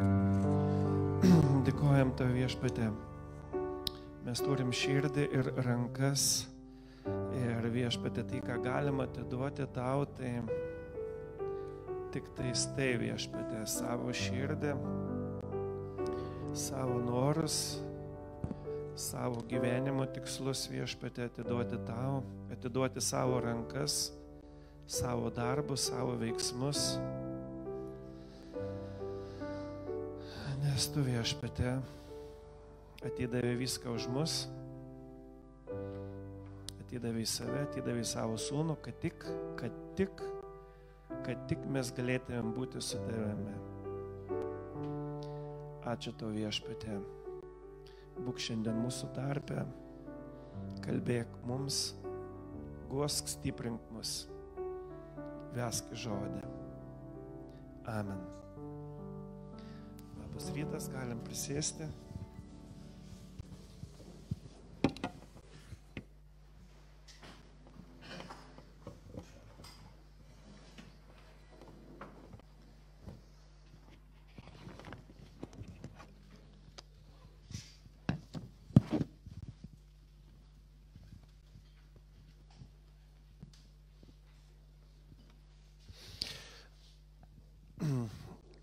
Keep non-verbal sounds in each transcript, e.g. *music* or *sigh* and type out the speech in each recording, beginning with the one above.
*clears throat* Dėkojam tau viešpatė. Mes turim širdį ir rankas. Ir viešpatė tai, ką galima atiduoti tau, tai tik tais tai viešpatė savo širdį, savo norus, savo gyvenimo tikslus viešpatė atiduoti tau, atiduoti savo rankas, savo darbus, savo veiksmus. Nes tu viešpatė atidavė viską už mus, atidavė save, atidavė savo sūnų, kad tik, kad tik, kad tik mes galėtumėm būti su tavimi. Ačiū tau viešpatė. Būk šiandien mūsų tarpe, kalbėk mums, guosk stiprink mus, vesk žodį. Amen. Labas rytas, galim prisėsti.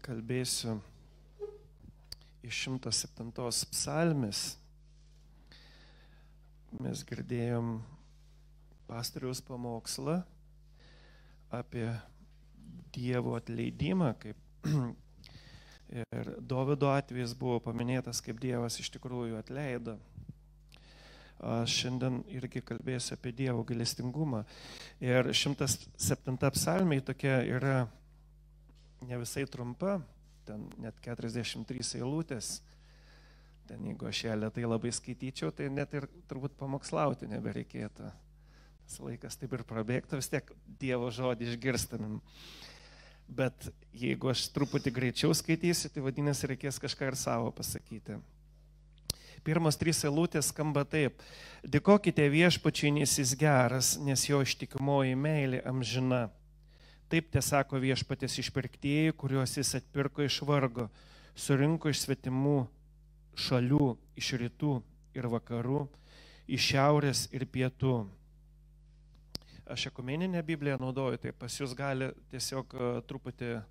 kalbėsiu iš 107 psalmės. Mes girdėjom pastoriaus pamokslą apie Dievo atleidimą, kaip *clears throat* ir Dovido atvejis buvo paminėtas, kaip Dievas iš tikrųjų atleido. Aš šiandien irgi kalbėsiu apie Dievo galestingumą. Ir 107 psalmė tokia yra ne visai trumpa, ten net 43 eilutės. Ten jeigu aš ją lietai labai skaityčiau, tai net ir turbūt pamokslauti nebereikėtų. Tas laikas taip ir prabėgtų, vis tiek Dievo žodį išgirstamim. Bet jeigu aš truputį greičiau skaitysiu, tai vadinasi reikės kažką ir savo pasakyti. Pirmos trys eilutės skamba taip. Dėkokite viešpačiai, nes jis geras, nes jo ištikimoji meilė amžina. Taip te sako viešpatės išpirktieji, kuriuos jis atpirko iš vargo, surinko iš svetimų šalių, iš rytų ir vakarų, iš šiaurės ir pietų. Aš ekumeninę Bibliją naudoju, tai pas jūs gali tiesiog e, truputį e,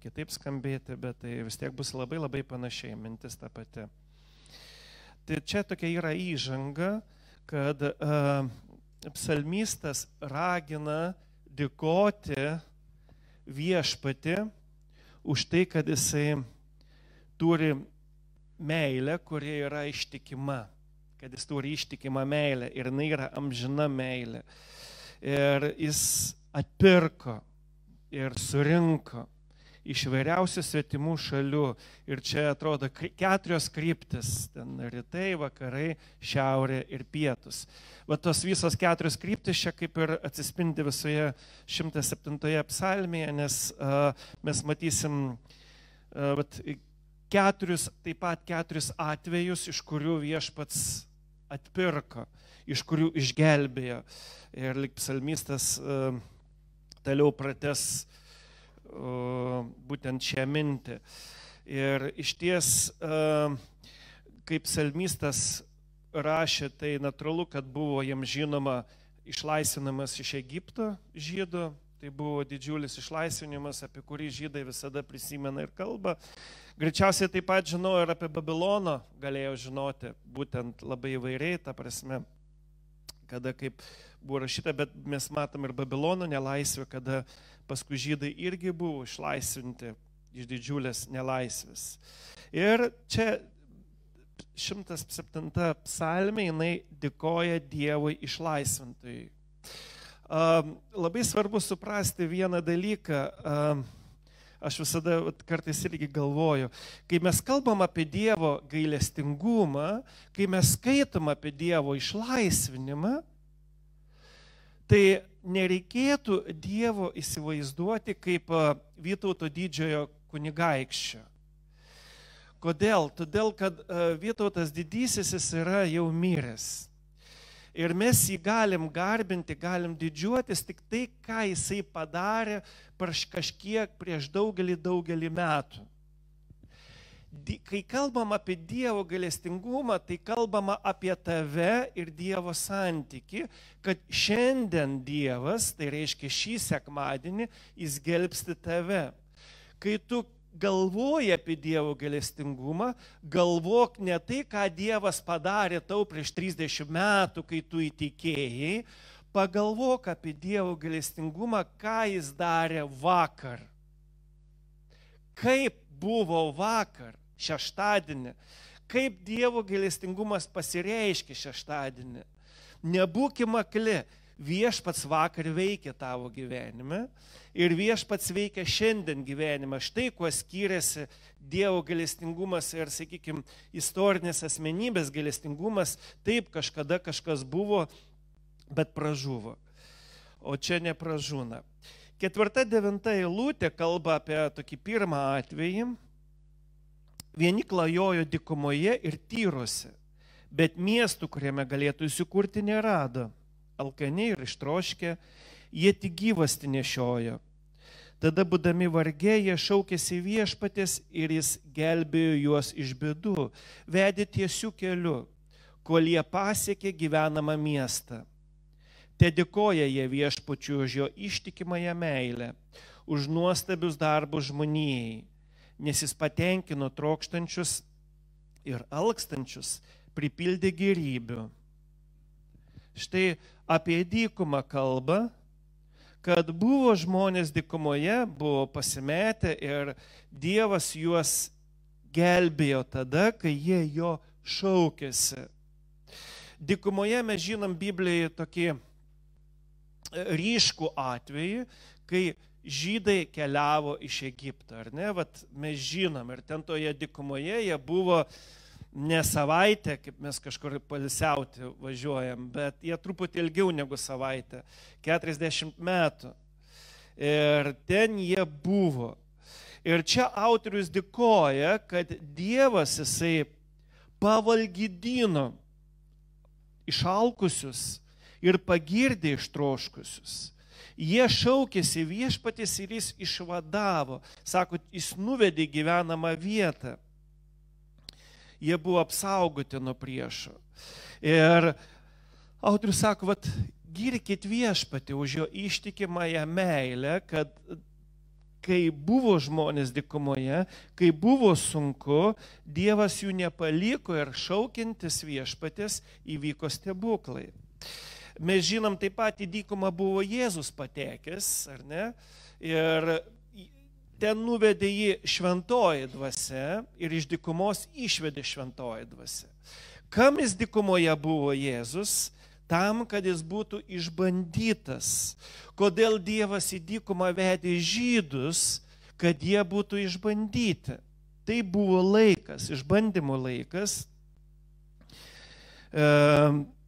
kitaip skambėti, bet tai vis tiek bus labai labai panašiai, mintis ta pati. Tai čia tokia yra įžanga, kad uh, psalmistas ragina dėkoti viešpati už tai, kad jisai turi meilę, kuri yra ištikima, kad jis turi ištikimą meilę ir jinai yra amžina meilė. Ir jis atpirko ir surinko iš vairiausių svetimų šalių. Ir čia atrodo keturios kryptis - ten rytai, vakarai, šiaurė ir pietus. Va tos visos keturios kryptis čia kaip ir atsispindi visoje 107 psalmėje, nes uh, mes matysim uh, vat, keturis, taip pat keturis atvejus, iš kurių viešpats atpirko, iš kurių išgelbėjo. Ir lik psalmistas toliau prates uh, būtent šią mintį. Ir iš ties, kaip salmistas rašė, tai natūralu, kad buvo jam žinoma išlaisvinamas iš Egipto žydų, tai buvo didžiulis išlaisvinimas, apie kurį žydai visada prisimena ir kalba. Greičiausiai taip pat žinau ir apie Babilono, galėjau žinoti, būtent labai įvairiai, ta prasme, kada kaip buvo rašyta, bet mes matom ir Babilono nelaisvę, kada uh, paskui žydai irgi buvo išlaisvinti iš didžiulės nelaisvės. Ir čia 107 psalmė jinai dėkoja Dievui išlaisvintojui. Um, labai svarbu suprasti vieną dalyką. Aš visada kartais irgi galvoju, kai mes kalbam apie Dievo gailestingumą, kai mes skaitom apie Dievo išlaisvinimą, tai nereikėtų Dievo įsivaizduoti kaip Vytauto didžiojo kunigaikščio. Kodėl? Todėl, kad Vytautas didysis jis yra jau miręs. Ir mes jį galim garbinti, galim didžiuotis tik tai, ką jisai padarė prieš kažkiek, prieš daugelį, daugelį metų. Kai kalbam apie Dievo galestingumą, tai kalbama apie tave ir Dievo santyki, kad šiandien Dievas, tai reiškia šį sekmadienį, jis gelbsti tave. Kai tu galvoji apie Dievo galestingumą, galvok ne tai, ką Dievas padarė tau prieš 30 metų, kai tu įtikėjai, pagalvok apie Dievo galestingumą, ką jis darė vakar. Kaip buvo vakar šeštadienį. Kaip Dievo gailestingumas pasireiškia šeštadienį. Nebūkime akli, viešpats vakar veikia tavo gyvenime ir viešpats veikia šiandien gyvenime. Štai kuo skiriasi Dievo gailestingumas ir, sakykime, istorinės asmenybės gailestingumas. Taip, kažkada kažkas buvo, bet pražuvo. O čia nepražūna. Ketvirta, devinta eilutė kalba apie tokį pirmą atvejį, Vieni klajojo dikumoje ir tyruose, bet miestų, kuriame galėtų įsikurti, nerado. Alkaniai ir ištroškė, jie tik gyvasti nešiojo. Tada, būdami vargė, jie šaukėsi viešpatės ir jis gelbėjo juos iš bėdų, vedė tiesių kelių, kol jie pasiekė gyvenamą miestą. Te dėkoja jie viešpačiu už jo ištikimąją meilę, už nuostabius darbus žmonijai nes jis patenkino trokštančius ir alkstančius, pripildė gerybių. Štai apie dykumą kalba, kad buvo žmonės dykumoje, buvo pasimetę ir Dievas juos gelbėjo tada, kai jie jo šaukėsi. Dykumoje mes žinom Biblijoje tokį ryškų atvejį, kai žydai keliavo iš Egipto, ar ne? Vat mes žinom, ir ten toje dikumoje jie buvo ne savaitę, kaip mes kažkur palisiauti važiuojam, bet jie truputį ilgiau negu savaitę, 40 metų. Ir ten jie buvo. Ir čia autorius dėkoja, kad Dievas jisai pavalgydino išalkusius ir pagirdė ištroškusius. Jie šaukėsi viešpatis ir jis išvadavo. Sako, jis nuvedė gyvenamą vietą. Jie buvo apsaugoti nuo priešo. Ir autorius sako, vat, girkit viešpatį už jo ištikimąją meilę, kad kai buvo žmonės dikumoje, kai buvo sunku, Dievas jų nepaliko ir šaukintis viešpatės įvyko stebuklai. Mes žinom taip pat į dykumą buvo Jėzus patekęs, ar ne? Ir ten nuvedė jį šventoji dvasia ir iš dykumos išvedė šventoji dvasia. Kam jis dykumoje buvo Jėzus? Tam, kad jis būtų išbandytas. Kodėl Dievas į dykumą vedė žydus, kad jie būtų išbandyti. Tai buvo laikas, išbandymo laikas. E,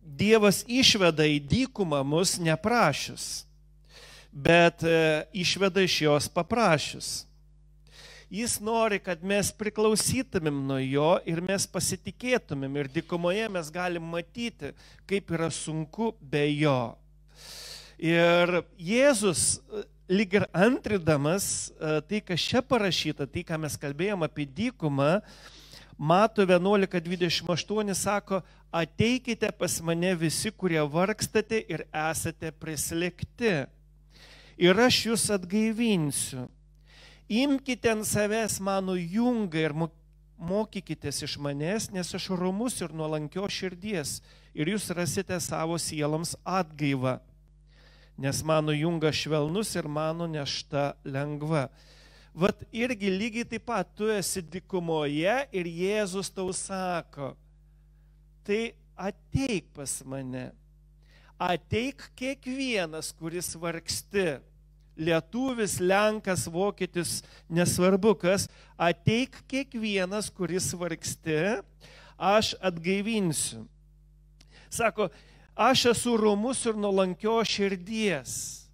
Dievas išveda į dykumą mus neprašius, bet e, išveda iš jos paprašius. Jis nori, kad mes priklausytumėm nuo jo ir mes pasitikėtumėm. Ir dykumoje mes galim matyti, kaip yra sunku be jo. Ir Jėzus, e, lyg ir antridamas e, tai, kas čia parašyta, tai, ką mes kalbėjom apie dykumą, Mato 11.28 sako, ateikite pas mane visi, kurie vargstate ir esate prislėgti. Ir aš jūs atgaivinsiu. Imkite ant savęs mano jungą ir mokykitės iš manęs, nes aš rumus ir nuolankio širdies ir jūs rasite savo sieloms atgaivą. Nes mano jungas švelnus ir mano nešta lengva. Vat irgi lygiai taip pat tu esi dikumoje ir Jėzus tau sako, tai ateik pas mane. Ateik kiekvienas, kuris vargsti. Lietuvis, Lenkas, Vokietis, nesvarbu kas, ateik kiekvienas, kuris vargsti, aš atgaivinsiu. Sako, aš esu romus ir nulankio širdies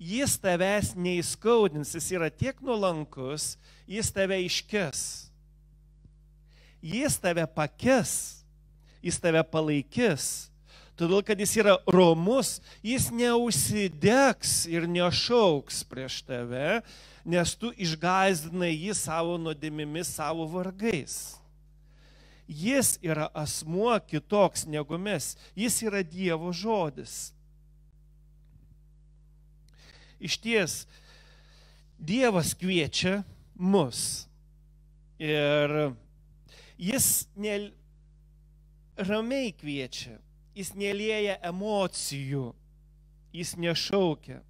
jis tavęs neįskaudins, jis yra tiek nuolankus, jis tave iškes. Jis tave pakes, jis tave palaikys. Todėl, kad jis yra romus, jis neusidegs ir nešauks prieš tave, nes tu išgazdinai jį savo nuodėmimis, savo vargais. Jis yra asmuo kitoks negu mes, jis yra Dievo žodis. Iš ties, Dievas kviečia mus ir jis ne, ramiai kviečia, jis nelieja emocijų, jis nešaukia.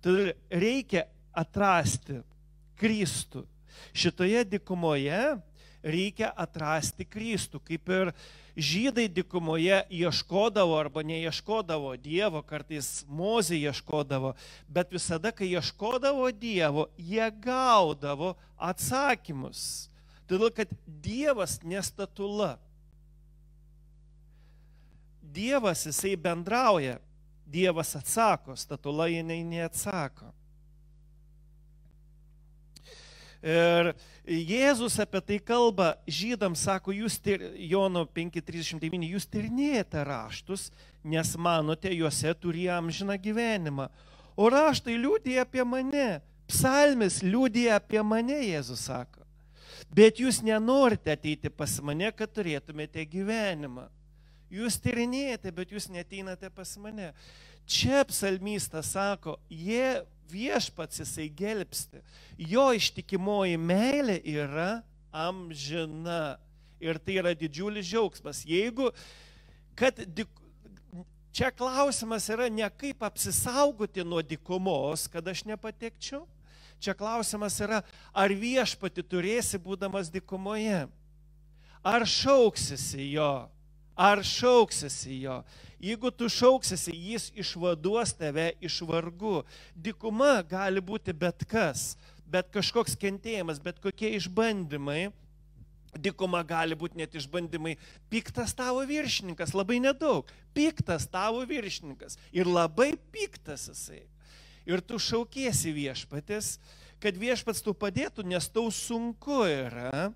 Todėl reikia atrasti Kristų. Šitoje dikumoje reikia atrasti Kristų, kaip ir žydai dikumoje ieškodavo arba neieškodavo Dievo, kartais Mozė ieškodavo, bet visada, kai ieškodavo Dievo, jie gaudavo atsakymus. Todėl, kad Dievas nestatula. Dievas jisai bendrauja, Dievas atsako, statula jinai neatsako. Ir Jėzus apie tai kalba, žydams sako, jūs, tir, Jono 5.39, jūs tirnėjate raštus, nes manote, juose turi amžiną gyvenimą. O raštai liūdė apie mane, psalmis liūdė apie mane, Jėzus sako. Bet jūs nenorite ateiti pas mane, kad turėtumėte gyvenimą. Jūs tyrinėjate, bet jūs neteinate pas mane. Čia psalmystas sako, jie viešpats jisai gelbsti. Jo ištikimoji meilė yra amžina. Ir tai yra didžiulis džiaugsmas. Jeigu, kad dik, čia klausimas yra ne kaip apsisaugoti nuo dikumos, kad aš nepatekčiau. Čia klausimas yra, ar viešpati turėsi būdamas dikumoje. Ar šauksisi jo ar šauksisi jo. Jeigu tu šauksisi, jis išvaduos tave iš vargų. Dikuma gali būti bet kas, bet kažkoks kentėjimas, bet kokie išbandymai. Dikuma gali būti net išbandymai. Piktas tavo viršininkas, labai nedaug. Piktas tavo viršininkas. Ir labai piktas jisai. Ir tu šaukiesi viešpatės, kad viešpats tu padėtų, nes tau sunku yra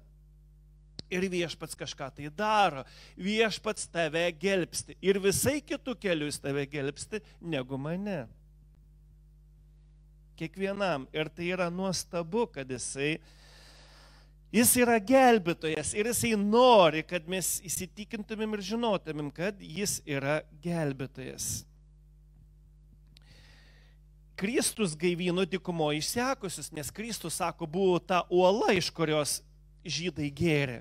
ir viešpats kažką tai daro. Viešpats tave gelbsti ir visai kitų kelių jis tave gelbsti negu mane. Kiekvienam. Ir tai yra nuostabu, kad jisai, jis yra gelbėtojas ir jisai nori, kad mes įsitikintumėm ir žinotumėm, kad jis yra gelbėtojas. Kristus gaivino dikumo išsekusius, nes Kristus, sako, buvo ta uola, iš kurios žydai gėrė.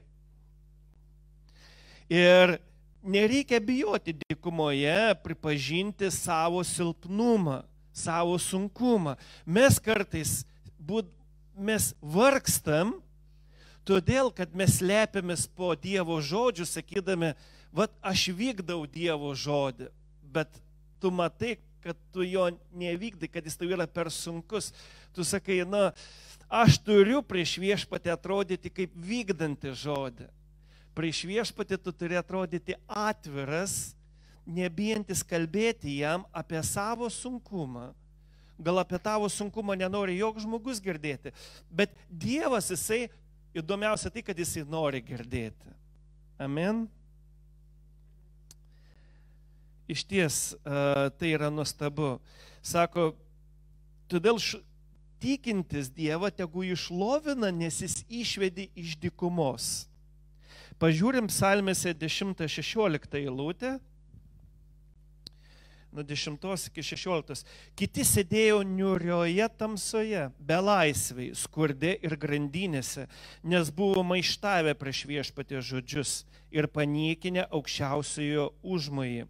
Ir nereikia bijoti dykumoje pripažinti savo silpnumą, savo sunkumą. Mes kartais būt, mes vargstam, todėl kad mes lepiamės po Dievo žodžių, sakydami, va aš vykdau Dievo žodį, bet tu matai, kad tu jo nevykdai, kad jis tau yra per sunkus. Tu sakai, na, aš turiu prieš viešpatį atrodyti kaip vykdanti žodį prieš viešpatį tu turi atrodyti atviras, nebijantis kalbėti jam apie savo sunkumą. Gal apie tavo sunkumą nenori joks žmogus girdėti, bet Dievas jisai, įdomiausia tai, kad jisai nori girdėti. Amen. Iš ties tai yra nuostabu. Sako, todėl tikintis Dievą tegu išlovina, nes jis išvedi iš dikumos. Pažiūrim psalmėse 10-16 eilutę. Nuo 10 iki 16. Kiti sėdėjo niurioje tamsoje, belaisviai, skurde ir grandinėse, nes buvo maištavę prieš viešpatė žodžius ir paniekinę aukščiausiojo užmojį.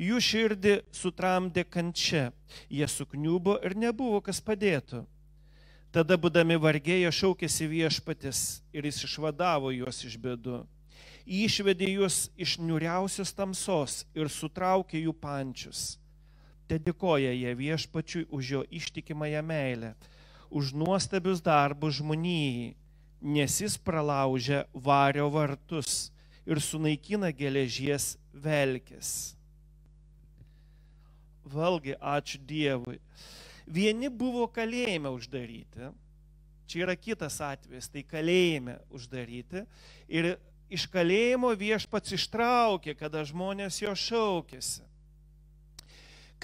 Jų širdį sutramdė kančia, jie sukniubo ir nebuvo kas padėtų. Tada, būdami vargėje, šaukėsi viešpatis ir jis išvadavo juos iš bėdų. Išvedė juos iš niuriausios tamsos ir sutraukė jų pančius. Te dėkoja jie viešpačiui už jo ištikimąją meilę, už nuostabius darbus žmonijai, nes jis pralaužia vario vartus ir sunaikina geležies velkės. Valgi, ačiū Dievui. Vieni buvo kalėjime uždaryti, čia yra kitas atvejis, tai kalėjime uždaryti ir iš kalėjimo viešpats ištraukė, kada žmonės jo šaukėsi.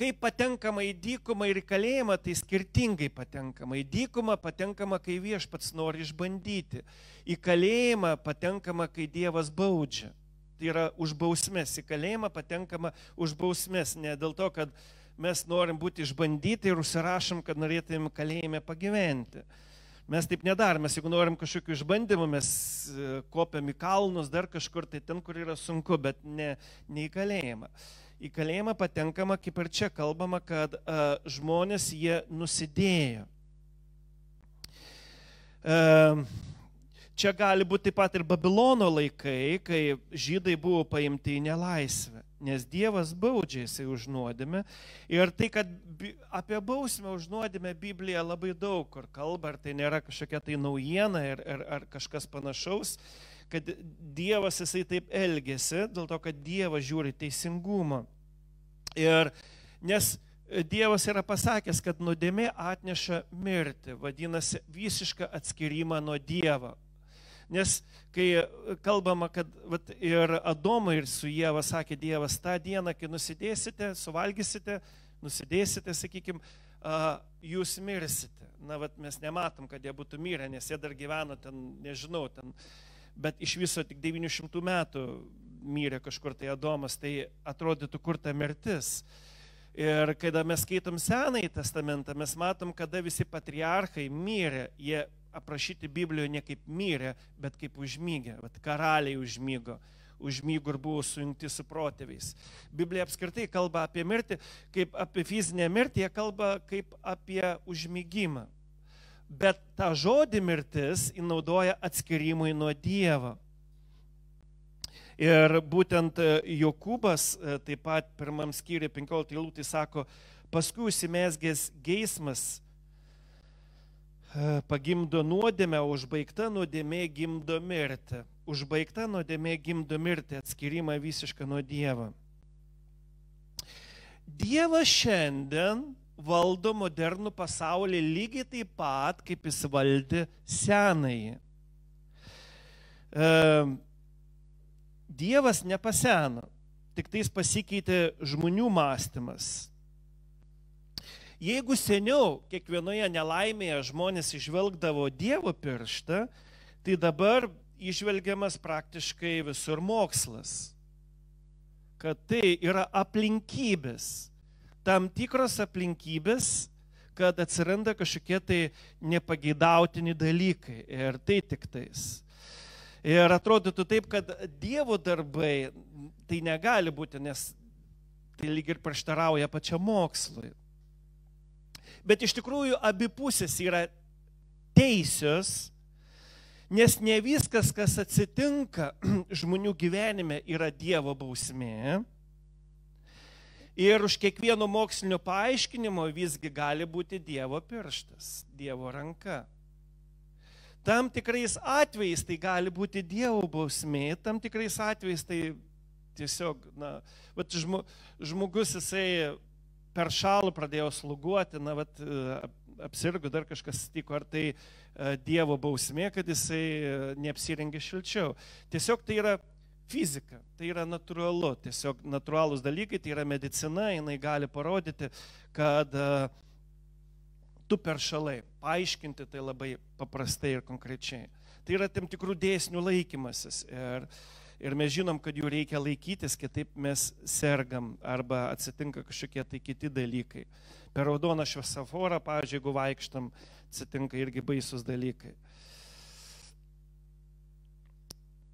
Kai patenkama į dykumą ir į kalėjimą, tai skirtingai patenkama. Į dykumą patenkama, kai viešpats nori išbandyti. Į kalėjimą patenkama, kai Dievas baudžia. Tai yra už bausmės. Į kalėjimą patenkama už bausmės. Ne dėl to, kad mes norim būti išbandyti ir užsirašom, kad norėtumėm kalėjime pagyventi. Mes taip nedarom, mes jeigu norim kažkokių išbandymų, mes e, kopiam į kalnus, dar kažkur, tai ten, kur yra sunku, bet ne, ne į kalėjimą. Į kalėjimą patenkama, kaip ir čia kalbama, kad uh, žmonės jie nusidėjo. Uh, čia gali būti taip pat ir Babilono laikai, kai žydai buvo paimti į nelaisvę nes Dievas baudžia jisai už nuodėmę. Ir tai, kad apie bausmę už nuodėmę Biblija labai daug kur kalba, ar tai nėra kažkokia tai naujiena ar, ar, ar kažkas panašaus, kad Dievas jisai taip elgesi, dėl to, kad Dievas žiūri teisingumą. Ir nes Dievas yra pasakęs, kad nuodėmė atneša mirtį, vadinasi visišką atskirimą nuo Dievo. Nes kai kalbama, kad vat, ir Adomui ir su Jėva sakė Dievas, tą dieną, kai nusidėsite, suvalgysite, nusidėsite, sakykime, jūs mirsite. Na, vat, mes nematom, kad jie būtų mirę, nes jie dar gyveno ten, nežinau, ten, bet iš viso tik 900 metų mirė kažkur tai Adomas, tai atrodytų, kur ta mirtis. Ir kada mes skaitom Senąjį testamentą, mes matom, kada visi patriarchai mirė, jie aprašyti Biblijoje ne kaip mirė, bet kaip užmygė. Vat karaliai užmygo, užmygo ir buvo sujungti su protėviais. Biblija apskritai kalba apie mirtį, kaip apie fizinę mirtį, jie kalba kaip apie užmygimą. Bet tą žodį mirtis įnaudoja atskirimui nuo Dievo. Ir būtent e, Jokūbas e, taip pat pirmam skyriui 15 eilutė sako, paskui užsimesgęs geismas pagimdo nuodėmę, užbaigta nuodėmė gimdo mirtį. Užbaigta nuodėmė gimdo mirtį, atskirimą visišką nuo Dievo. Dievas šiandien valdo modernų pasaulį lygiai taip pat, kaip jis valdė senąjį. Dievas nepaseno, tik tais pasikeitė žmonių mąstymas. Jeigu seniau kiekvienoje nelaimėje žmonės išvelgdavo Dievo pirštą, tai dabar išvelgiamas praktiškai visur mokslas. Kad tai yra aplinkybės, tam tikros aplinkybės, kad atsiranda kažkokie tai nepageidautini dalykai. Ir tai tik tais. Ir atrodytų taip, kad Dievo darbai tai negali būti, nes tai lyg ir prieštarauja pačiam mokslui. Bet iš tikrųjų abi pusės yra teisios, nes ne viskas, kas atsitinka *clears throat* žmonių gyvenime, yra Dievo bausmė. Ir už kiekvieno mokslinio paaiškinimo visgi gali būti Dievo pirštas, Dievo ranka. Tam tikrais atvejais tai gali būti Dievo bausmė, tam tikrais atvejais tai tiesiog, na, žmogus jisai per šalų pradėjo sluguoti, na, vat, e, apsirgo dar kažkas tiko, ar tai e, Dievo bausmė, kad jisai e, neapsirengė šilčiau. Tiesiog tai yra fizika, tai yra natūralu, tiesiog natūralūs dalykai, tai yra medicina, jinai gali parodyti, kad tu per šalai, paaiškinti tai labai paprastai ir konkrečiai. Tai yra tam tikrų dėsnių laikymasis. Ir, uh, ir mes žinom, kad jų reikia laikytis, kitaip mes sergam arba atsitinka kažkokie tai kiti dalykai. Per raudoną šviesoforą, pavyzdžiui, jeigu vaikštam, atsitinka irgi baisus dalykai.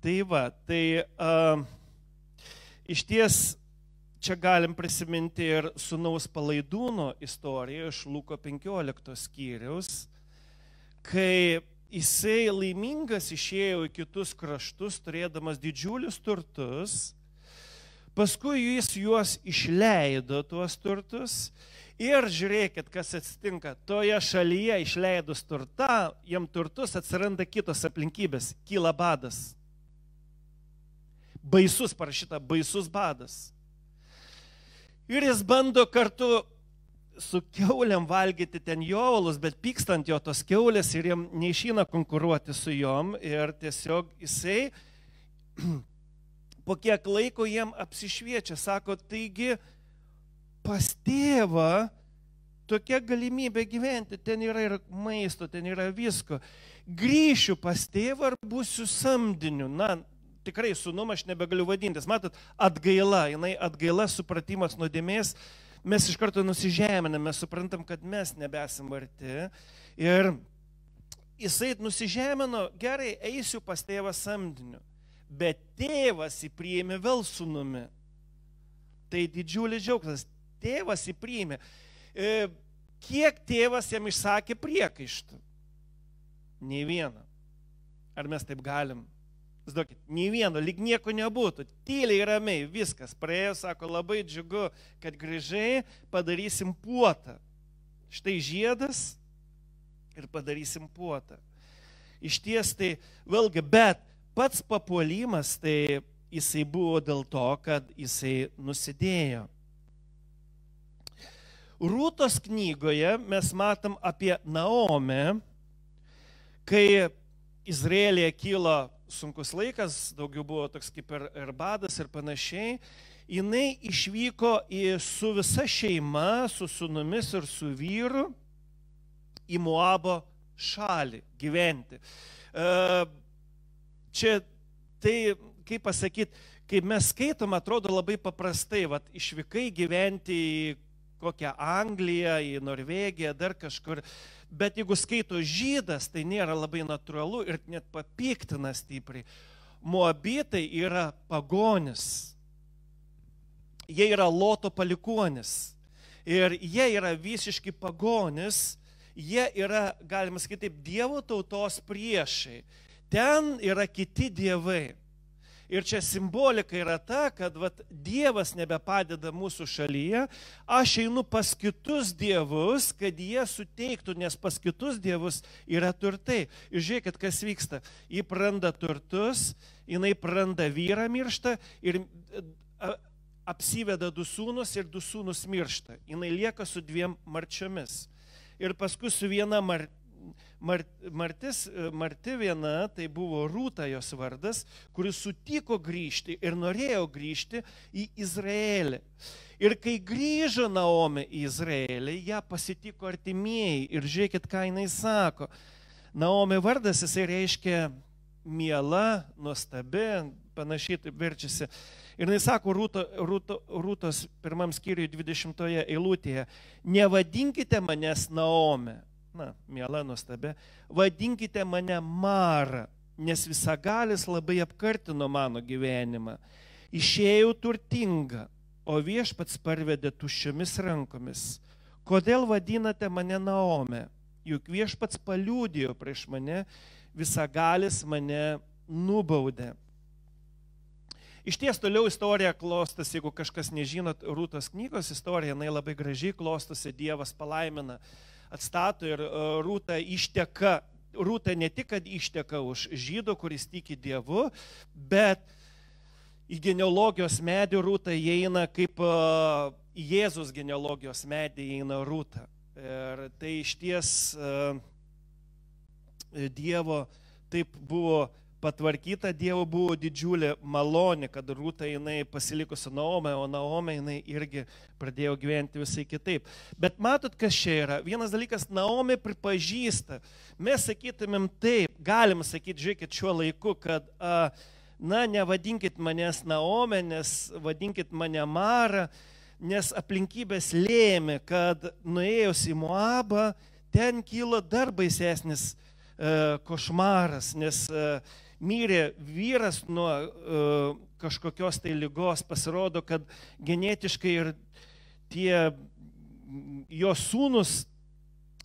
Tai va, tai uh, iš ties čia galim prisiminti ir sunaus palaidūno istoriją iš Luko 15 skyrius, kai jisai laimingas išėjo į kitus kraštus, turėdamas didžiulius turtus, paskui jis juos išleido tuos turtus ir žiūrėkit, kas atsitinka. Toje šalyje išleidus turtą, jam turtus atsiranda kitos aplinkybės, kyla badas. Baisus parašyta, baisus badas. Ir jis bando kartu su keuliam valgyti ten jovalus, bet pykstant jo tos keulės ir jam neišyna konkuruoti su jom ir tiesiog jisai *clears throat* po kiek laiko jiem apsišviečia, sako, taigi pas tėvą tokia galimybė gyventi, ten yra ir maisto, ten yra visko. Grįšiu pas tėvą ar būsiu samdiniu. Na, tikrai sunum aš nebegaliu vadintis. Matot, atgaila, jinai atgaila, supratimas nuodėmės, mes iš karto nusižeminame, suprantam, kad mes nebesam arti. Ir jisai nusižemino, gerai, eisiu pas tėvą samdiniu. Bet tėvas įpriėmė vėl sunumi. Tai didžiulis džiaugsmas. Tėvas įpriėmė. E, kiek tėvas jam išsakė priekaištų? Nei vieną. Ar mes taip galim? Zdokit, nei vieno, lyg nieko nebūtų. Tyliai ramiai, viskas. Praėjo, sako, labai džiugu, kad grįžai, padarysim puotą. Štai žiedas ir padarysim puotą. Iš ties tai, vėlgi, bet pats papuolimas, tai jisai buvo dėl to, kad jisai nusidėjo. Rūtos knygoje mes matom apie Naomę, kai Izraelėje kilo sunkus laikas, daugiau buvo toks kaip ir, ir badas ir panašiai, jinai išvyko į, su visa šeima, su sunumis ir su vyru į Moabo šalį gyventi. E, čia tai, kaip pasakyti, kai mes skaitom, atrodo labai paprastai, vad išvykai gyventi į kokią Angliją, į Norvegiją, dar kažkur. Bet jeigu skaito žydas, tai nėra labai natūralu ir net papiktina stipriai. Moabitai yra pagonis. Jie yra loto palikonis. Ir jie yra visiškai pagonis. Jie yra, galima sakyti, taip, Dievo tautos priešai. Ten yra kiti dievai. Ir čia simbolika yra ta, kad vat, Dievas nebepadeda mūsų šalyje, aš einu pas kitus dievus, kad jie suteiktų, nes pas kitus dievus yra turtai. Ir žiūrėkit, kas vyksta. Ji praranda turtus, jinai praranda vyrą mirštą ir apsiveda du sūnus ir du sūnus miršta. Jinai lieka su dviem marčiomis. Ir paskui su viena mar, Martis, Marti viena, tai buvo Rūta jos vardas, kuris sutiko grįžti ir norėjo grįžti į Izraelį. Ir kai grįžo Naomi į Izraelį, ją pasitiko artimieji ir žiūrėkit, ką jinai sako. Naomi vardas jisai reiškia miela, nuostabi, panašiai taip verčiasi. Ir jis sako Rūto, Rūto, Rūtos pirmam skyriui 20 eilutėje, nevadinkite manęs Naome, na, mėla, nuostabi, vadinkite mane Mara, nes visagalis labai apkartino mano gyvenimą. Išėjau turtinga, o viešpats parvedė tuščiomis rankomis. Kodėl vadinate mane Naome? Juk viešpats paliūdėjo prieš mane, visagalis mane nubaudė. Iš ties toliau istorija klostas, jeigu kažkas nežinot, Rūtos knygos istorija, jinai labai gražiai klostosi, Dievas palaimina atstato ir e, Rūta išteka. Rūta ne tik, kad išteka už žydo, kuris tiki Dievu, bet į genealogijos medį Rūta įeina kaip e, į Jėzus genealogijos medį įeina Rūta. Ir tai iš ties e, Dievo taip buvo patvarkyta Dievo buvo didžiulė malonė, kad Rūta jinai pasiliko su Naome, o Naome jinai irgi pradėjo gyventi visai kitaip. Bet matot, kas čia yra? Vienas dalykas, Naome pripažįsta. Mes sakytumėm taip, galim sakyti, žiūrėkit, šiuo laiku, kad a, na, nevadinkit manęs Naome, nes vadinkit mane Mara, nes aplinkybės lėmė, kad nuėjus į Moabą, ten kilo dar baisesnis e, košmaras, nes e, mirė vyras nuo uh, kažkokios tai lygos, pasirodo, kad genetiškai ir tie jo sūnus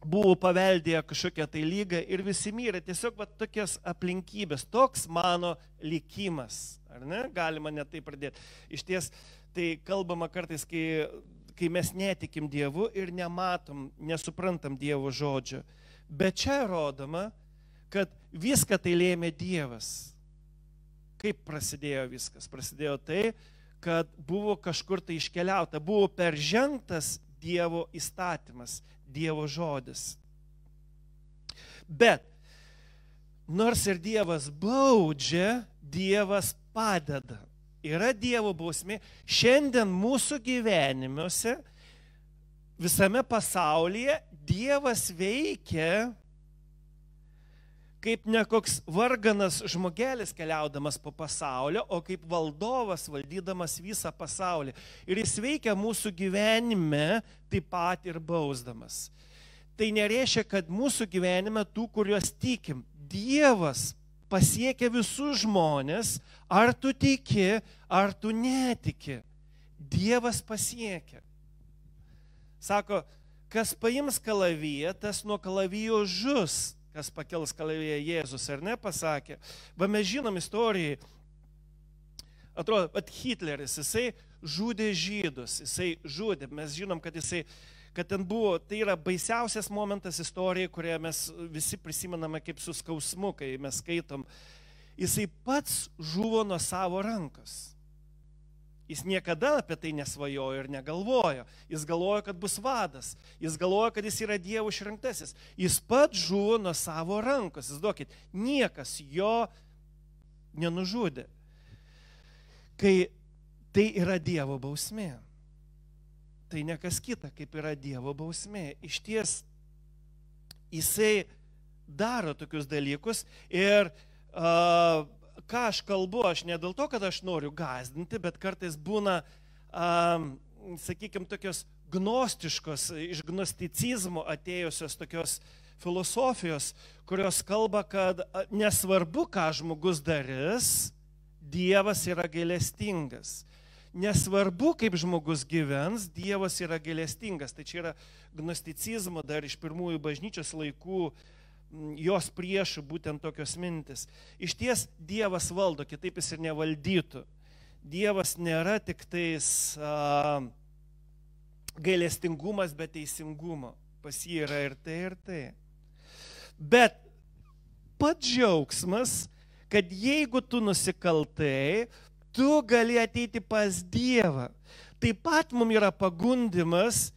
buvo paveldėję kažkokią tai lygą ir visi mirė. Tiesiog va, tokios aplinkybės, toks mano likimas. Ar ne? Galima net tai pradėti. Iš ties, tai kalbama kartais, kai, kai mes netikim Dievu ir nematom, nesuprantam Dievo žodžio. Bet čia rodoma, kad viską tai lėmė Dievas. Kaip prasidėjo viskas? Prasidėjo tai, kad buvo kažkur tai iškeliauta, buvo peržengtas Dievo įstatymas, Dievo žodis. Bet nors ir Dievas baudžia, Dievas padeda. Yra Dievo bausmė. Šiandien mūsų gyvenimuose visame pasaulyje Dievas veikia kaip ne koks varganas žmogelis keliaudamas po pasaulio, o kaip valdovas valdydamas visą pasaulį. Ir jis veikia mūsų gyvenime taip pat ir bausdamas. Tai nereiškia, kad mūsų gyvenime tų, kuriuos tikim, Dievas pasiekia visus žmonės, ar tu tiki, ar tu netiki. Dievas pasiekia. Sako, kas paims kalaviją, tas nuo kalavijo žus kas pakels kalaviją Jėzus, ar ne, pasakė. Va mes žinom istorijai, atrodo, pat Hitleris, jisai žudė žydus, jisai žudė, mes žinom, kad jisai, kad ten buvo, tai yra baisiausias momentas istorijoje, kurioje mes visi prisimename kaip su skausmu, kai mes skaitom. Jisai pats žuvo nuo savo rankos. Jis niekada apie tai nesvajojo ir negalvojo. Jis galvojo, kad bus vadas. Jis galvojo, kad jis yra Dievo išrinktasis. Jis pats žuvo nuo savo rankos. Įsivaizduokit, niekas jo nenužudė. Kai tai yra Dievo bausmė. Tai ne kas kita, kaip yra Dievo bausmė. Iš ties jisai daro tokius dalykus ir uh, ką aš kalbu, aš ne dėl to, kad aš noriu gazdinti, bet kartais būna, um, sakykime, tokios gnostiškos, iš gnosticizmo atėjusios tokios filosofijos, kurios kalba, kad nesvarbu, ką žmogus darys, Dievas yra gailestingas. Nesvarbu, kaip žmogus gyvens, Dievas yra gailestingas. Tai čia yra gnosticizmo dar iš pirmųjų bažnyčios laikų uh, jos priešų būtent tokios mintis. Iš ties Dievas valdo, kitaip jis ir nevaldytų. Dievas nėra tik tais a, gailestingumas, bet teisingumo. Pas jį yra ir tai, ir tai. Bet pats džiaugsmas, kad jeigu tu nusikaltai, tu gali ateiti pas Dievą. Taip pat mums yra pagundimas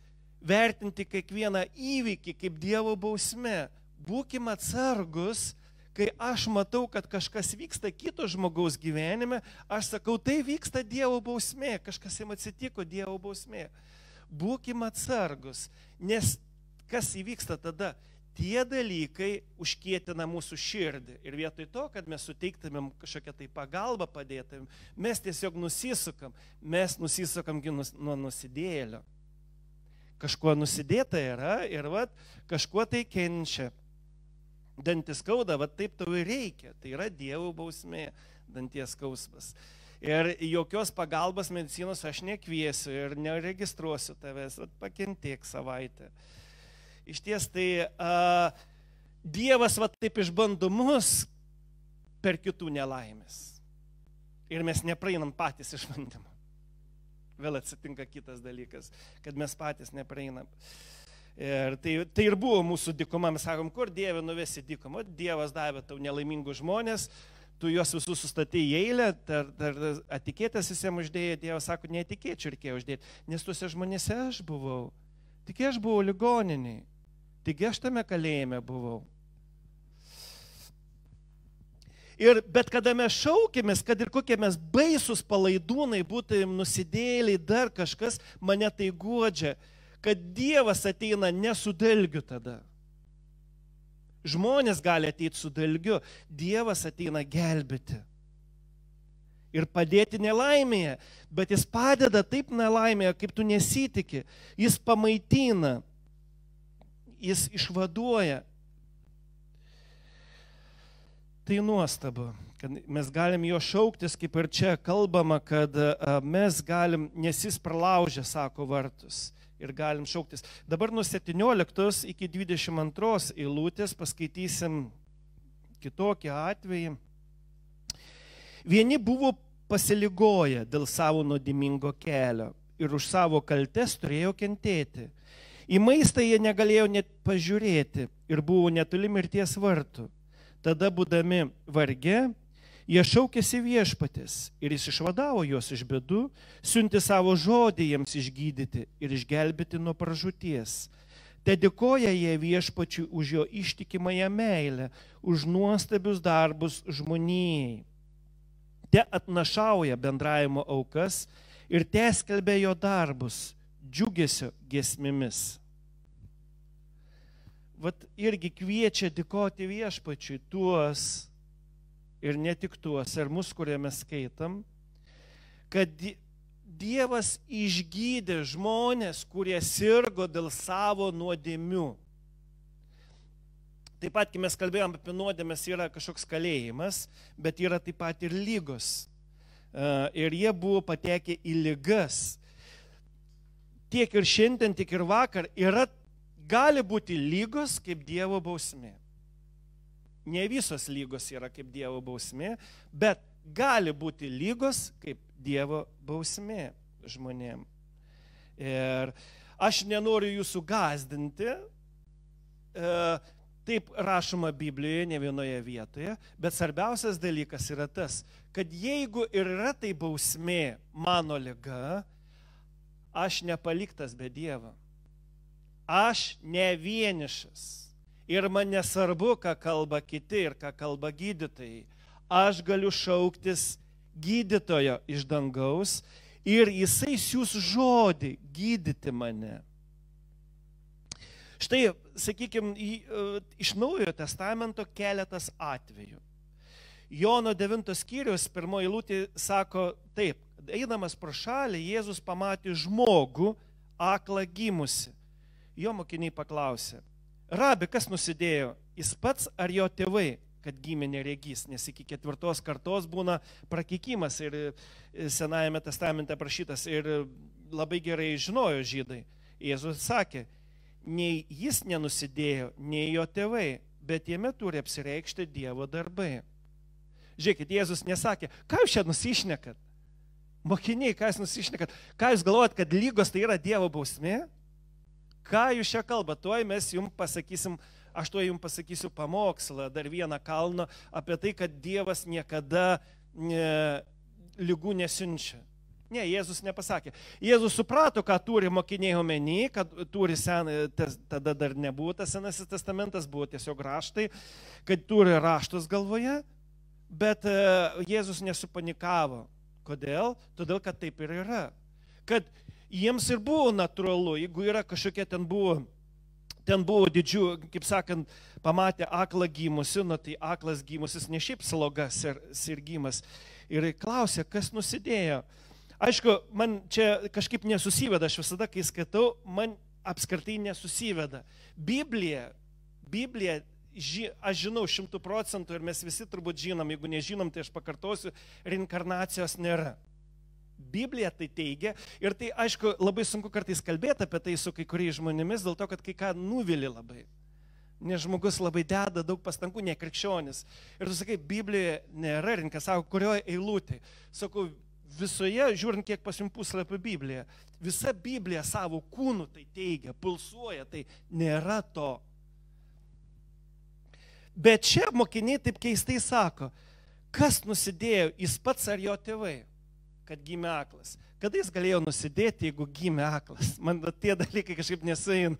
vertinti kiekvieną įvykį kaip Dievo bausmė būkim atsargus, kai aš matau, kad kažkas vyksta kito žmogaus gyvenime, aš sakau, tai vyksta Dievo bausmė, kažkas jam atsitiko Dievo bausmė. Būkim atsargus, nes kas įvyksta tada? Tie dalykai užkėtina mūsų širdį. Ir vietoj to, kad mes suteiktumėm kažkokią tai pagalbą padėtumėm, mes tiesiog nusisukam. Mes nusisukam nuo nusidėlio. Kažkuo nusidėta yra ir vat, kažkuo tai kenčia dantis skauda, va taip tau ir reikia. Tai yra Dievo bausmė, danties skausmas. Ir jokios pagalbos medicinos aš nekviesiu ir neregistruosiu tavęs, pakentiek savaitę. Iš ties tai a, Dievas va taip išbando mus per kitų nelaimės. Ir mes nepraeinam patys išbandymą. Vėl atsitinka kitas dalykas, kad mes patys nepraeinam. Ir tai, tai ir buvo mūsų dykuma, mes sakom, kur Dieve nuvesi dykumą, Dievas davė tau nelaimingus žmonės, tu juos visus sustatai į eilę, tar, tar, etiketės visiems uždėjai, Dievas sako, netikėčiau reikėjo uždėti, nes tuose žmonėse aš buvau, tik aš buvau ligoniniai, tik aš tame kalėjime buvau. Ir bet kada mes šaukėmės, kad ir kokie mes baisus palaidūnai būtumėm nusidėliai, dar kažkas mane tai godžia kad Dievas ateina ne su dalgiu tada. Žmonės gali ateiti su dalgiu, Dievas ateina gelbėti. Ir padėti nelaimėje, bet jis padeda taip nelaimėje, kaip tu nesitikė. Jis pamaitina, jis išvaduoja. Tai nuostabu, kad mes galim jo šauktis, kaip ir čia kalbama, kad mes galim, nes jis pralaužė, sako, vartus ir galim šauktis. Dabar nuo 17 iki 22 eilutės paskaitysim kitokį atvejį. Vieni buvo pasiligoję dėl savo nuodimingo kelio ir už savo kaltes turėjo kentėti. Į maistą jie negalėjo net pažiūrėti ir buvo netoli mirties vartų. Tada būdami varge, Jie šaukėsi viešpatės ir jis išvadavo juos iš bėdų, siunti savo žodį jiems išgydyti ir išgelbėti nuo pražūties. Te dėkoja jie viešpačiui už jo ištikimąją meilę, už nuostabius darbus žmonijai. Te atnašauja bendravimo aukas ir te skelbė jo darbus, džiugesio gesmėmis. Vat irgi kviečia dėkoti viešpačiui tuos ir ne tik tuos, ir mus, kurie mes skaitam, kad Dievas išgydė žmonės, kurie sirgo dėl savo nuodėmių. Taip pat, kai mes kalbėjom apie nuodėmės, yra kažkoks kalėjimas, bet yra taip pat ir lygos. E, ir jie buvo patekę į lygas. Tiek ir šiandien, tiek ir vakar yra, gali būti lygos kaip Dievo bausmė. Ne visos lygos yra kaip Dievo bausmė, bet gali būti lygos kaip Dievo bausmė žmonėm. Ir aš nenoriu jūsų gazdinti, e, taip rašoma Biblijoje ne vienoje vietoje, bet svarbiausias dalykas yra tas, kad jeigu ir yra tai bausmė mano lyga, aš nepaliktas be Dievo. Aš ne vienišas. Ir man nesvarbu, ką kalba kiti ir ką kalba gydytojai. Aš galiu šauktis gydytojo iš dangaus ir jisai siūs žodį gydyti mane. Štai, sakykime, iš Naujojo testamento keletas atvejų. Jono 9 skyrius, pirmoji lūtė sako taip, eidamas pro šalį, Jėzus pamatė žmogų aklą gimusi. Jo mokiniai paklausė, Rabi, kas nusidėjo, jis pats ar jo tėvai, kad gimė neregys, nes iki ketvirtos kartos būna prakikimas ir e, Senajame testamente prašytas ir labai gerai žinojo žydai. Jėzus sakė, nei jis nenusidėjo, nei jo tėvai, bet jame turi apsireikšti Dievo darbai. Žiūrėkit, Jėzus nesakė, ką jūs čia nusišnekat? Mokiniai, ką jūs nusišnekat? Ką jūs galvojat, kad lygos tai yra Dievo bausmė? Ką jūs čia kalbate? Tuoj mes jums pasakysim, aš tuoj jums pasakysiu pamokslą, dar vieną kalną apie tai, kad Dievas niekada ne, lygų nesiunčia. Ne, Jėzus nepasakė. Jėzus suprato, ką turi mokiniai omeny, kad turi sen, tada dar nebuvo tas senasis testamentas, buvo tiesiog raštai, kad turi raštus galvoje, bet e, Jėzus nesupanikavo. Kodėl? Todėl, kad taip ir yra. Kad jiems ir buvo natūralu, jeigu yra kažkokia ten buvo, ten buvo didžių, kaip sakant, pamatė aklą gimusi, nu tai aklas gimusis ne šiaip slogas ir sirgymas. Ir klausė, kas nusidėjo. Aišku, man čia kažkaip nesusiveda, aš visada, kai skaitau, man apskritai nesusiveda. Biblija, Biblija, ži, aš žinau šimtų procentų ir mes visi turbūt žinom, jeigu nežinom, tai aš pakartosiu, reinkarnacijos nėra. Biblija tai teigia ir tai, aišku, labai sunku kartais kalbėti apie tai su kai kuriais žmonėmis, dėl to, kad kai ką nuvili labai. Nes žmogus labai deda daug pastangų, ne krikščionis. Ir tu sakai, Biblijoje nėra rinka, sako, kurioje eilutė. Sakau, visoje, žiūrint, kiek pas jums puslapį Biblija, visa Biblija savo kūnu tai teigia, pulsuoja, tai nėra to. Bet čia mokiniai taip keistai sako, kas nusidėjo, jis pats ar jo tėvai, kad gimė aklas. Kada jis galėjo nusidėti, jeigu gimė aklas? Man tie dalykai kažkaip nesuina.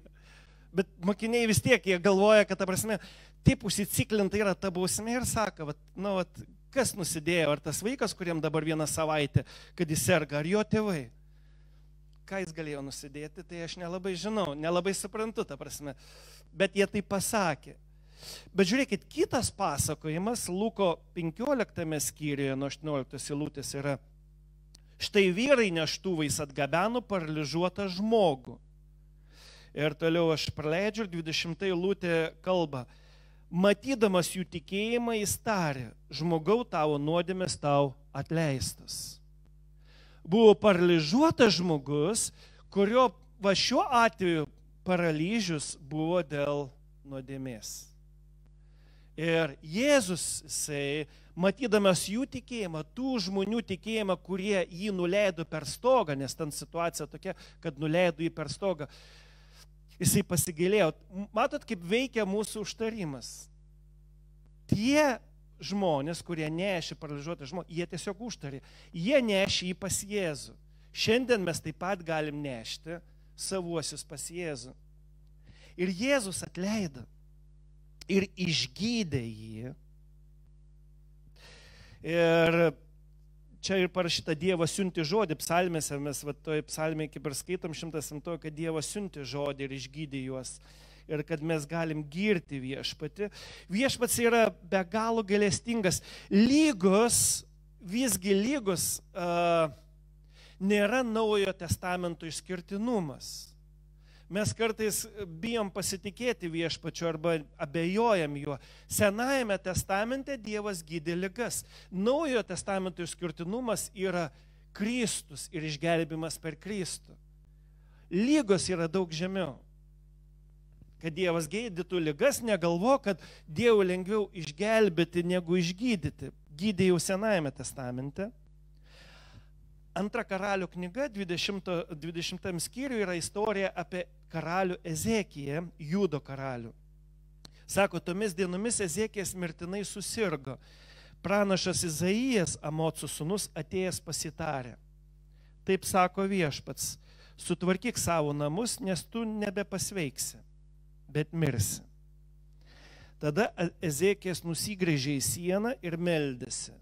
Bet mokiniai vis tiek, jie galvoja, kad ta prasme, taip užsiciklinta yra ta bausmė ir sako, vat, nu, vat, kas nusidėjo, ar tas vaikas, kuriam dabar vieną savaitę, kad jis serga, ar jo tėvai. Ką jis galėjo nusidėti, tai aš nelabai žinau, nelabai suprantu, ta prasme. Bet jie tai pasakė. Bet žiūrėkit, kitas pasakojimas, Luko 15 skyriuje nuo 18 eilutės yra, štai vyrai neštuvais atgabeno paralyžiuotą žmogų. Ir toliau aš praleidžiu, 20 eilutė kalba, matydamas jų tikėjimą, jis tarė, žmogau tavo nuodėmės tau atleistas. Buvo paralyžiuotas žmogus, kurio va šiuo atveju paralyžius buvo dėl nuodėmės. Ir Jėzus, jisai, matydamas jų tikėjimą, tų žmonių tikėjimą, kurie jį nuleido per stogą, nes ten situacija tokia, kad nuleido jį per stogą, jisai pasigailėjo. Matot, kaip veikia mūsų užtarimas. Tie žmonės, kurie nešė paralyžiuotą žmogų, jie tiesiog užtarė. Jie nešė jį pas Jėzų. Šiandien mes taip pat galim nešti savuosius pas Jėzų. Ir Jėzus atleido ir išgydė jį. Ir čia ir parašyta Dievas siunti žodį, psalmėse mes va toje psalmėje kaip ir skaitom 108, kad Dievas siunti žodį ir išgydė juos. Ir kad mes galim girti viešpati. Viešpats yra be galo galestingas. Lygos, visgi lygos uh, nėra naujojo testamento išskirtinumas. Mes kartais bijom pasitikėti viešpačiu arba abejojam juo. Senajame testamente Dievas gydė ligas. Naujojo testamento išskirtinumas yra Kristus ir išgelbimas per Kristų. Lygos yra daug žemiau. Kad Dievas gydytų ligas, negalvo, kad Dievui lengviau išgelbėti negu išgydyti. Gydė jau Senajame testamente. Antra karalių knyga, 20, 20 skyriui, yra istorija apie karalių Ezekiją, Judo karalių. Sako, tomis dienomis Ezekijas mirtinai susirgo. Pranašas Izaijas, Amocų sunus, atėjęs pasitarė. Taip sako viešpats, sutvarkyk savo namus, nes tu nebepasveiksi, bet mirsi. Tada Ezekijas nusigrėžė į sieną ir meldėsi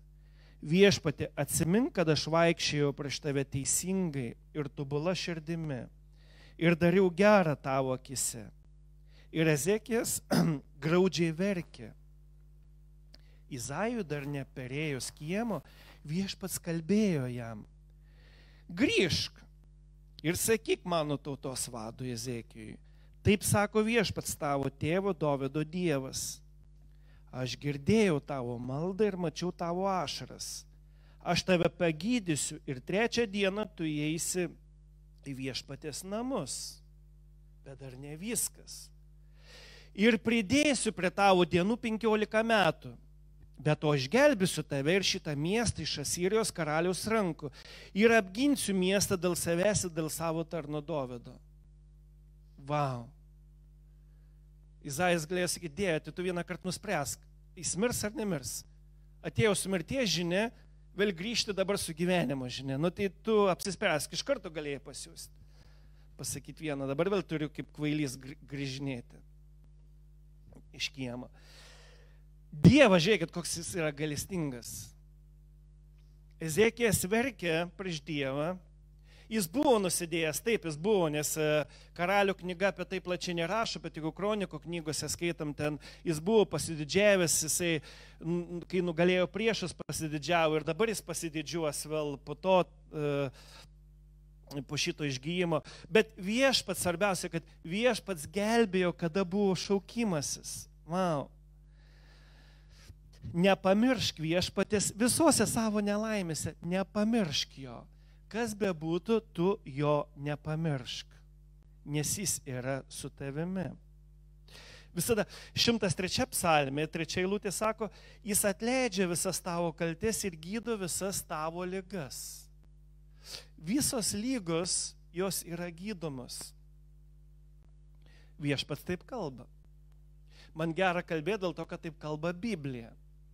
viešpati, atsimink, kad aš vaikščiojau prieš tave teisingai ir tobula širdimi ir dariau gerą tavo akise. Ir Ezekijas *clears throat* graudžiai verkė. Izajų dar neperėjus kiemo, viešpats kalbėjo jam. Grįžk ir sakyk mano tautos vadui Ezekijui. Taip sako viešpats tavo tėvo Dovido Dievas Aš girdėjau tavo maldą ir mačiau tavo ašaras. Aš tave pagydysiu ir trečią dieną tu įeisi į viešpatės namus. Bet dar ne viskas. Ir pridėsiu prie tavo dienų 15 metų. Bet to aš gelbėsiu tave ir šitą miestą iš Asirijos karaliaus rankų. Ir apginsiu miestą dėl savęs ir dėl savo tarno Dovido. Vau. Wow. Izaijas galėjo sakyti, dėja, tai tu vieną kartą nuspręsk, jis mirs ar nemirs. Atėjo su mirties žinia, vėl grįžti dabar su gyvenimo žinia. Nu tai tu apsispręsk, iš karto galėjai pasiūsti. Pasakyti vieną, dabar vėl turiu kaip kvailys grįžinėti iš kiemo. Dievas, žiūrėkit, koks jis yra galestingas. Ezekijas verkė prieš Dievą, Jis buvo nusidėjęs, taip jis buvo, nes e, karalių knyga apie tai plačiai nerašo, bet jeigu kroniko knygose skaitam ten, jis buvo pasididžiavęs, jisai, kai nugalėjo priešus, pasididžiavo ir dabar jis pasididžiuos vėl po to, e, po šito išgyjimo. Bet viešpats, svarbiausia, kad viešpats gelbėjo, kada buvo šaukimasis. Wow. Nepamiršk viešpatės visose savo nelaimėse, nepamiršk jo kas bebūtų, tu jo nepamiršk, nes jis yra su tavimi. Visada 103 psalmė, trečia eilutė sako, jis atleidžia visas tavo kaltes ir gydo visas tavo ligas. Visos lygos jos yra gydomos. Viešpats taip kalba. Man gera kalbėti dėl to, kad taip kalba Biblija.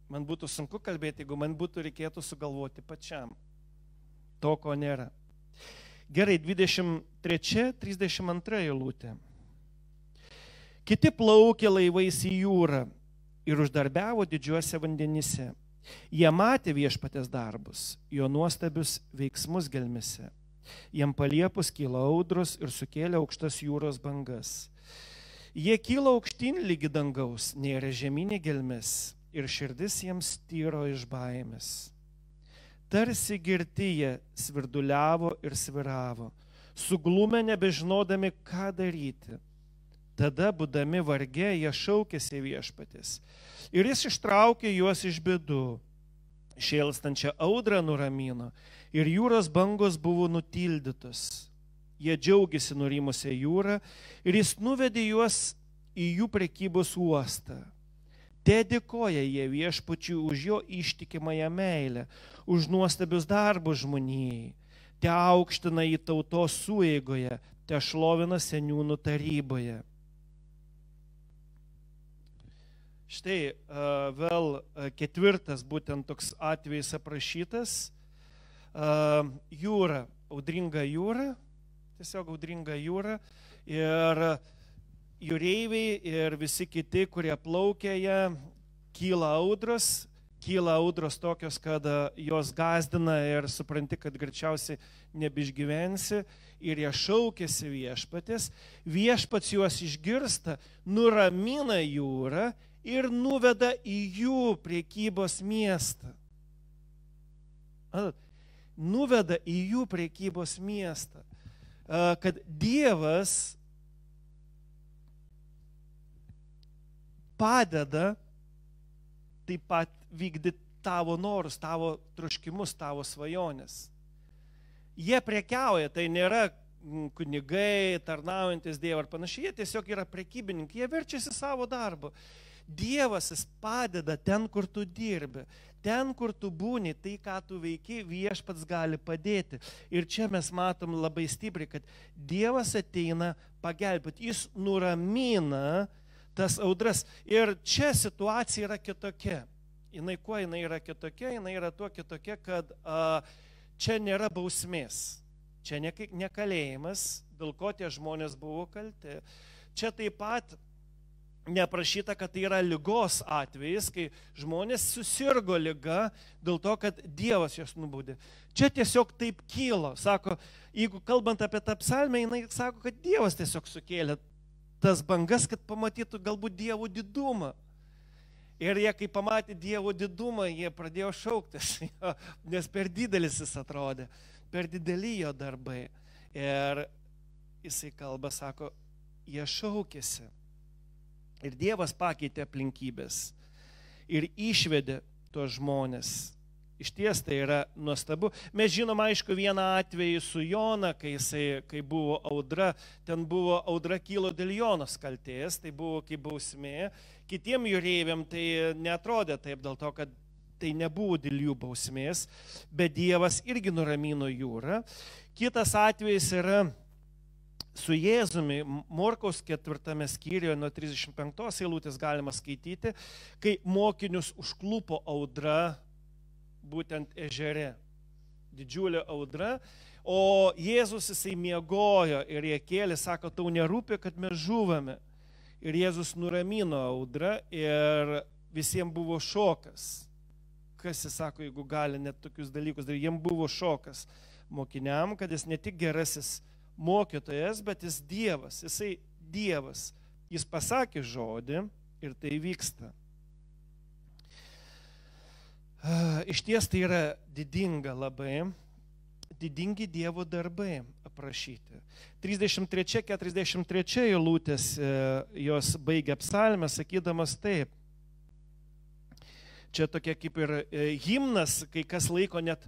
Man būtų sunku kalbėti, jeigu man būtų reikėtų sugalvoti pačiam to, ko nėra. Gerai, 23-32 eilutė. Kiti plaukė laivais į jūrą ir uždarbiavo didžiuose vandenyse. Jie matė viešpatės darbus, jo nuostabius veiksmus gelmise. Jiem paliepus kyla audros ir sukėlė aukštas jūros bangas. Jie kyla aukštyn lygi dangaus, nėra žemynė gelmes ir širdis jiems tyro iš baimės. Tarsi girti jie svirduliavo ir sviravo, suglumę nebežinodami, ką daryti. Tada, būdami vargė, jie šaukėsi viešpatis. Ir jis ištraukė juos iš bėdų. Šėlstančią audrą nuramino ir jūros bangos buvo nutildytos. Jie džiaugiasi nurimusią jūrą ir jis nuvedė juos į jų prekybos uostą. Te dėkoja jie viešpačiui už jo ištikimąją meilę, už nuostabius darbus žmonijai. Te aukština į tautos suėgoje, te šlovina seniūnų taryboje. Štai vėl ketvirtas būtent toks atvejis aprašytas. Jūra, audringa jūra, tiesiog audringa jūra. Ir jūreiviai ir visi kiti, kurie plaukia ją, kyla audros kyla audros tokios, kad e, jos gazdina ir supranti, kad greičiausiai nebišgyvensi ir jie šaukėsi viešpatės, viešpats juos išgirsta, nuramina jūrą ir nuveda į jų priekybos miestą. Nuveda į jų priekybos miestą. Kad Dievas padeda taip pat vykdyti tavo norus, tavo troškimus, tavo svajonės. Jie prekiauja, tai nėra mm, kunigai, tarnaujantis Dievą ar panašiai, jie tiesiog yra prekybininkai, jie verčiasi savo darbu. Dievas jis padeda ten, kur tu dirbi. Ten, kur tu būni, tai, ką tu veiki, viešpats gali padėti. Ir čia mes matom labai stipriai, kad Dievas ateina pagelbėti. Jis nuramina tas audras. Ir čia situacija yra kitokia. Jis kuo jinai yra kitokia? Jinai yra tuo kitokia, kad a, čia nėra bausmės. Čia ne, ne kalėjimas, dėl ko tie žmonės buvo kalti. Čia taip pat neprašyta, kad tai yra lygos atvejis, kai žmonės susirgo lyga dėl to, kad Dievas jas nubaudė. Čia tiesiog taip kylo. Sako, jeigu kalbant apie tą psalmę, jinai sako, kad Dievas tiesiog sukėlė tas bangas, kad pamatytų galbūt Dievo didumą. Ir jie, kai pamatė Dievo didumą, jie pradėjo šauktis, *laughs* nes per didelis jis atrodė, per dideli jo darbai. Ir jisai kalba, sako, jie šaukėsi Ir Dievas pakeitė aplinkybės ir išvedė tuos žmonės. Iš ties tai yra nuostabu. Mes žinom, aišku, vieną atvejį su Jona, kai, jisai, kai buvo audra, ten buvo audra kilo dėl Jonos kalties, tai buvo kaip bausmė. Kitiem jūreiviam tai netrodė taip dėl to, kad tai nebuvo dėl jų bausmės, bet Dievas irgi nuramino jūrą. Kitas atvejis yra su Jėzumi, Morkaus ketvirtame skyriuje nuo 35 eilutės galima skaityti, kai mokinius užklupo audra būtent ežere. Didžiulė audra. O Jėzus jisai miegojo ir jie kėlė, sako, tau nerūpi, kad mes žuvame. Ir Jėzus nuramino audrą ir visiems buvo šokas. Kas jis sako, jeigu gali net tokius dalykus daryti, jiems buvo šokas mokiniam, kad jis ne tik gerasis mokytojas, bet jis Dievas, jisai Dievas. Jis pasakė žodį ir tai vyksta. Iš ties tai yra didinga labai, didingi Dievo darbai aprašyti. 33-43 eilutės e, jos baigia psalmę, sakydamas taip. Čia tokia kaip ir e, himnas, kai kas laiko net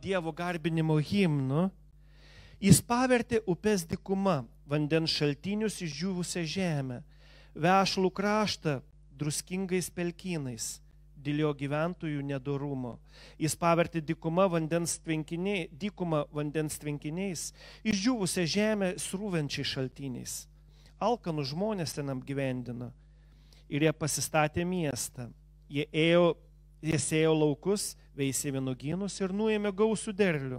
Dievo garbinimo himnu. Jis pavertė upės dikuma, vandens šaltinius išdžiūvusią žemę, vešlų kraštą druskingais pelkynais, dėl jo gyventojų nedorumo. Jis pavertė dikuma vandens, tvenkiniai, dykuma vandens tvenkiniais, išdžiūvusią žemę srūvenčiai šaltiniais. Alkanų žmonės ten apgyvendino ir jie pasistatė miestą. Jie ėjo, jie sėjo laukus, veisė vienogynus ir nuėmė gausų derlių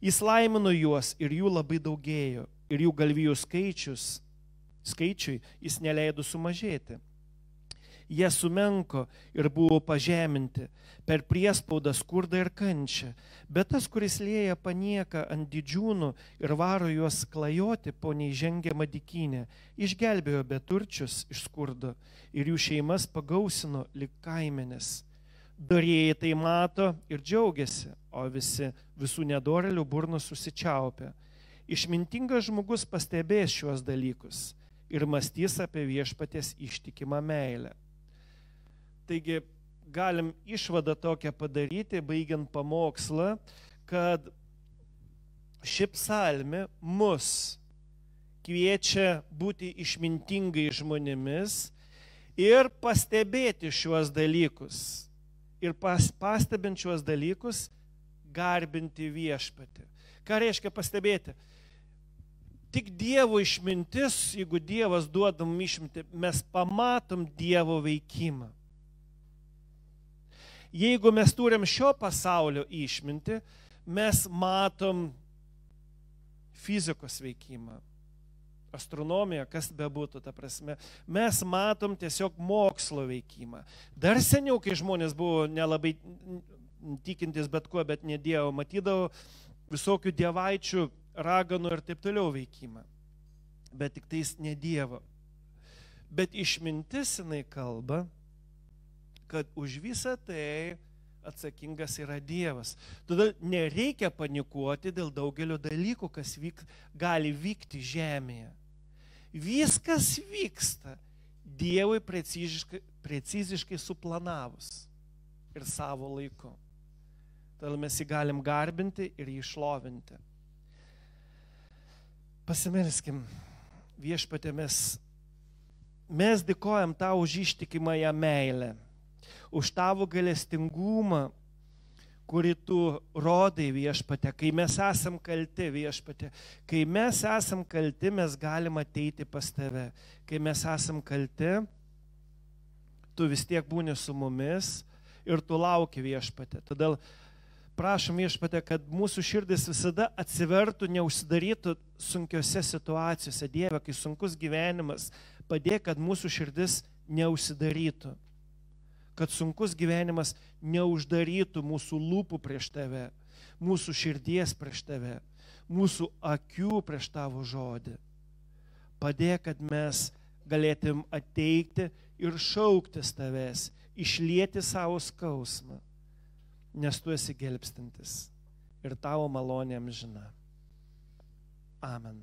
Jis laimino juos ir jų labai daugėjo. Ir jų galvijų skaičius, skaičiui jis neleido sumažėti. Jie sumenko ir buvo pažeminti per priespaudą, skurdą ir kančią. Bet tas, kuris lėja panieką ant didžiūnų ir varo juos klajoti po neįžengiamą dikinę, išgelbėjo beturčius iš skurdo ir jų šeimas pagausino lik kaimenės Dorėjai tai mato ir džiaugiasi, o visi visų nedorelių burnus susičiaupia. Išmintingas žmogus pastebės šiuos dalykus ir mąstys apie viešpatės ištikimą meilę. Taigi galim išvadą tokią padaryti, baigiant pamokslą, kad ši psalmi mus kviečia būti išmintingai žmonėmis ir pastebėti šiuos dalykus ir pas, pastebinčios dalykus garbinti viešpatį. Ką reiškia pastebėti? Tik Dievo išmintis, jeigu Dievas duodam išminti, mes pamatom Dievo veikimą. Jeigu mes turim šio pasaulio išminti, mes matom fizikos veikimą. astronomija, kas bebūtų, ta prasme, mes matom tiesiog mokslo veikimą. Dar seniau, kai žmonės buvo nelabai tikintis bet kuo, bet ne Dievo, matydavo visokių dievaičių, raganų ir taip toliau veikimą. Bet tik tais ne Dievo. Bet išmintis jinai kalba, kad už visą tai atsakingas yra Dievas. Todėl nereikia panikuoti dėl daugelio dalykų, kas vyk, gali vykti žemėje. Viskas vyksta Dievui preciziškai, preciziškai suplanavus ir savo laiku. Todėl mes jį galim garbinti ir jį išlovinti. Pasimelskim, viešpatė mes, mes dėkojam tau už ištikimąją meilę už tavo galestingumą, kurį tu rodai viešpate, kai mes esam kalti viešpate, kai mes esam kalti, mes galim ateiti pas tave, kai mes esam kalti, tu vis tiek būni su mumis ir tu lauki viešpate. Todėl prašom viešpate, kad mūsų širdis visada atsivertų, neužsidarytų sunkiose situacijose. Dieve, kai sunkus gyvenimas, padėk, kad mūsų širdis neužsidarytų kad sunkus gyvenimas neuždarytų mūsų lūpų prieš tave, mūsų širdies prieš tave, mūsų akių prieš tavo žodį. Padėk, kad mes galėtum ateiti ir šauktis tavęs, išlieti savo skausmą, nes tu esi gelbstintis ir tavo malonė amžina. Amen.